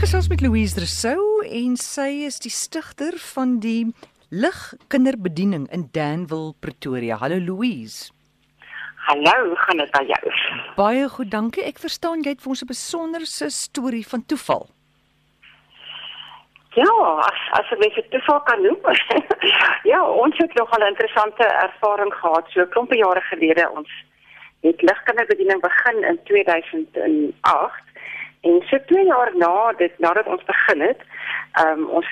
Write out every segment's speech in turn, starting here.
gesels met Louise Rousseau en sy is die stigter van die Lig Kinderbediening in Danville, Pretoria. Hallo Louise. Hallo, gaan dit by jou? Baie goed, dankie. Ek verstaan jy het vir ons 'n besonderse storie van toeval. Ja, as as ek dit toeval kan noem. ja, ons het nog 'n interessante ervaring gehad so 'n klompie jare gelede. Ons het ligkinderbediening begin in 2008 En so twee jaar na dit nadat ons begin het, ehm um, ons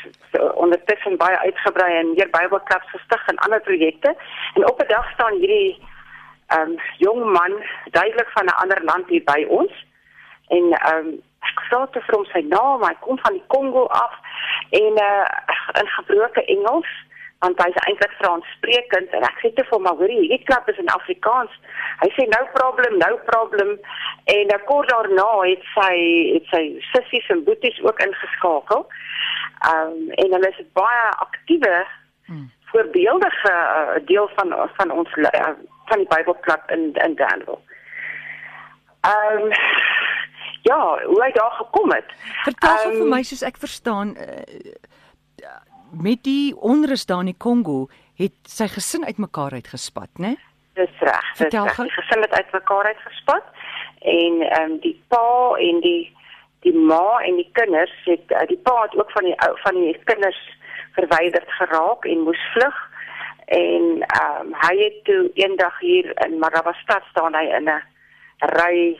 ondertussen baie uitgebrei en meer Bybelklubs gestig en ander projekte. En op 'n dag staan hierdie ehm um, jong man duidelik van 'n ander land hier by ons. En ehm um, ek vra te vir hom sy naam, hy kom van die Kongo af en uh in gebroke Engels want hy's eintlik Franssprekend en ek sê te hom maar hoorie hierdie klap is in Afrikaans. Hy sê no problem, no problem en dan kort daarna het sy het sy sissies en boeties ook ingeskakel. Um en hulle is baie aktiewe hmm. voorbeeldige uh, deel van van ons uh, van die Bybelklub in in Danville. Um ja, hoe hy daar gekom het. Vertel um, vir my soos ek verstaan uh, met die onrus daar in die Kongo het sy gesin uitmekaar uitgespat, né? Dis reg. Vertel gou. Die gesin het uitmekaar uitgespat en ehm um, die pa en die die ma en die kinders het uh, die pa het ook van die van die kinders verwyderd geraak en moes vlug en ehm um, hy het toe eendag hier in Marabastad staan hy in 'n ry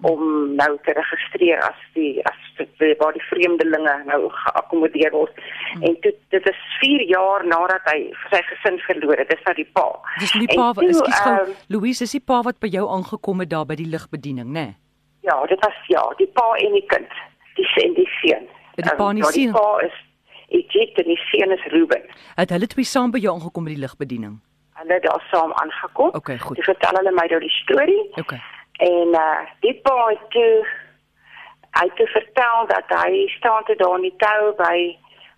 om nou te registreer as die as die waar die vreemdelinge nou geakkommodeer word. Hmm. En toe dit is 4 jaar nadat hy sy gesin verloor het, dis nou die pa. Dis die pa, ekskuus gou, um, Louise, is die pa wat by jou aangekom het daar by die ligbediening, né? Nee? Ja, dit was ja, die pa en die kind, die seun, die seun. Die pa en die seun. Die pa is Egypt en die seun is Ruben. Het hulle twee saam by jou aangekom by die ligbediening? Hulle daar saam aangekom. Okay, goed. Jy vertel hulle my nou die storie. Okay. En uh die boy toe hy het vertel dat hy staan te daar in die tou by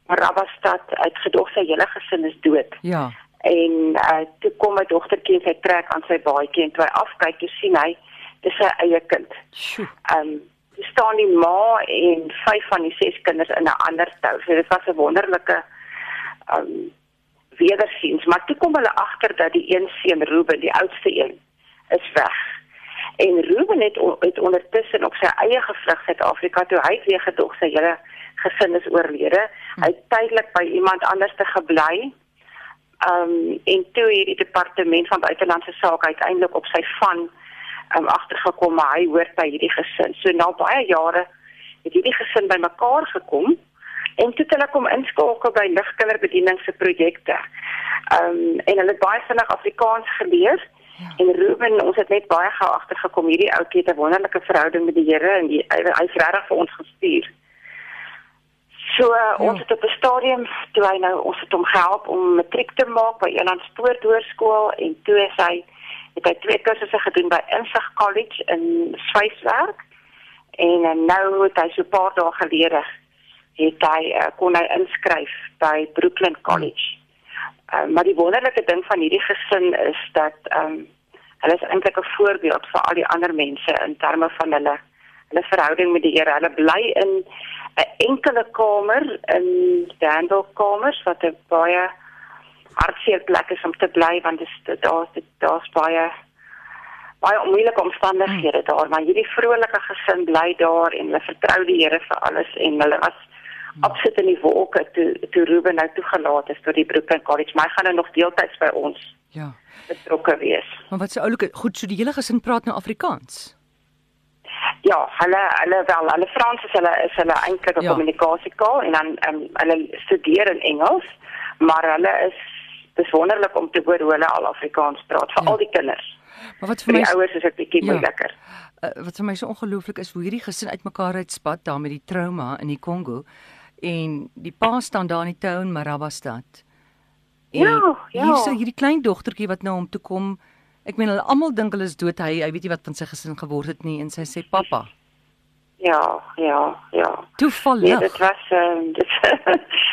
Marabastad uitgedog sy hele gesin is dood. Ja. En uh toe kom my dogtertjie sy trek aan sy baadjie en toe hy afkyk toe sien hy dis sy eie kind. Sjoe. Um staan die ma en vyf van die ses kinders in 'n ander tou. So dit was 'n wonderlike um wedersiens, maar toe kom hulle agter dat die een seun Ruben, die oudste een, is weg. En Ruben het het ondertussen op sy eie gevlug Suid-Afrika toe hy weer gedog sy hele gesin is oorlede. Hy het tydelik by iemand anders te gebly. Um en toe hierdie departement van buitelandse sake uiteindelik op sy van um agtergekom maar hy hoort by hierdie gesin. So na baie jare het hierdie gesin bymekaar gekom en toe hulle kom inskakel by ligkinderbediening se projekte. Um en hulle het baie vinnig Afrikaans geleer Ja. En Ruben, ons het net baie gou agtergekom hierdie ou het 'n wonderlike verhouding met die Here en die, hy hy's regtig vir ons gestuur. So uh, ja. ons het op 'n stadium toe hy nou ons het hom gehelp om matriek te maak by Eland Spoort Hoërskool en toe is hy het hy twee kursusse gedoen by Insig College in Swyswerk en uh, nou het hy so 'n paar dae gelede het hy uh, kon hy inskryf by Brooklyn College. Uh, maar die wonderlike ding van hierdie gesin is dat ehm um, hulle is eintlik 'n voorbeeld vir al die ander mense in terme van hulle hulle verhouding met die Here. Hulle bly in 'n enkele kamer in Dandel kamers wat 'n baie hartseer plek is om te bly want dit daar's daar's baie baie onmoeilike omstandighede daar, maar hierdie vrolike gesin bly daar en hulle vertrou die Here vir alles en hulle was absoluut in die wolke toe toe Ruben nou toegelaat is tot die Brooklyn College. My gaan nou nog deeltyds by ons. Ja. betrokke wees. Maar wat se oulike goed so die hele gesin praat nou Afrikaans. Ja, hulle hulle wel, hulle Frans is hulle is hulle eintlik 'n ja. kommunikasiekaal en dan um, hulle studeer in Engels, maar hulle is dis wonderlik om te hoor hoe hulle al Afrikaans praat vir ja. al die kinders. Maar wat vir my ouers is dit bietjie ja. moeiliker. Uh, wat vir my so ongelooflik is hoe hierdie gesin uitmekaar uitspat daar met die trauma in die Kongo en die pa staan daar in die town Marabastad. En ja, ja. Hier so hierdie klein dogtertjie wat nou om toe kom. Ek meen hulle almal dink hulle is dood. Hy hy weet nie wat van sy gesin geword het nie en sy sê pappa. Ja, ja, ja. Toevallig. Nee, dit was uh, dit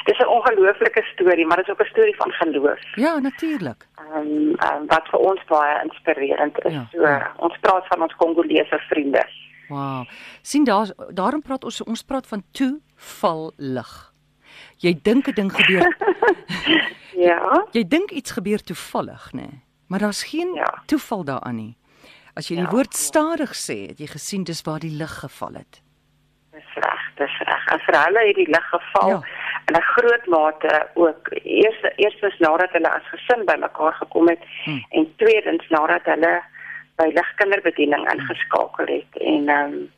dis 'n ongelooflike storie, maar dit is ook 'n storie van geloof. Ja, natuurlik. Ehm um, um, wat vir ons baie inspirerend is. Ja, so ja. ons praat van ons Kongolese vriende Wow. sien daar daarom praat ons ons praat van toeval lig. Jy dink 'n ding gebeur. ja. Jy dink iets gebeur toevallig, nê? Nee? Maar daar's geen ja. toeval daaraan nie. As jy die ja. woord stadig sê, het jy gesien dis waar die lig geval het. Dis reg, dis reg. As vir hulle het die lig geval ja. in 'n groot mate ook eers eerstens nadat hulle as gesin bymekaar gekom het hmm. en tweedens nadat hulle by ligkinderbediening ingeskakel het en ehm um,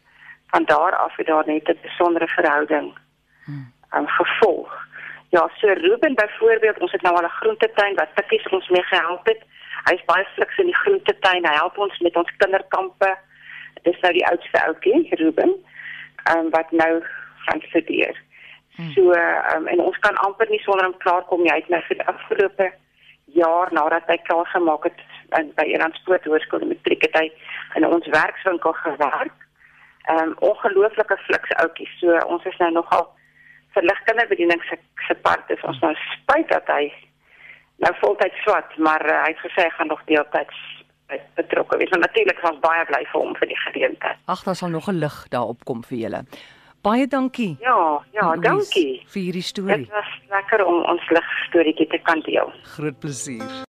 van daar af het daar net 'n besondere verhouding hmm. um, gevolg. Ja, so Ruben byvoorbeeld, ons het nou al 'n groentetuin wat tikkies ons mee gehelp het. Hy's baie fliks in die groentetuin. Hy help ons met ons kinderkampe. Dit is nou die oudste ouetjie, Ruben, ehm um, wat nou gaan studeer. Hmm. So ehm um, en ons kan amper nie sonder hom klaarkom nie. Hy het nou vir die afgelope jaar nadat hy klaar gemaak het in by Elandspoort Hoërskool Matriek het hy in ons werkswinkel gewerk. Ehm um, ongelooflike fliks ouetjie. So ons is nou nogal verligtingebediening se se part is ons nou spyt dat hy nou voltyds swat, maar uh, hy het gesê hy gaan nog deeltyds betrokke wees. Natuurlik was baie bly vir hom vir die geleentheid. Ag, daar sal nog 'n lig daarop kom vir julle. Baie dankie. Ja, ja, Louise, dankie vir hierdie storie. Dit was lekker om ons lig storieetjie te kan deel. Groot plesier.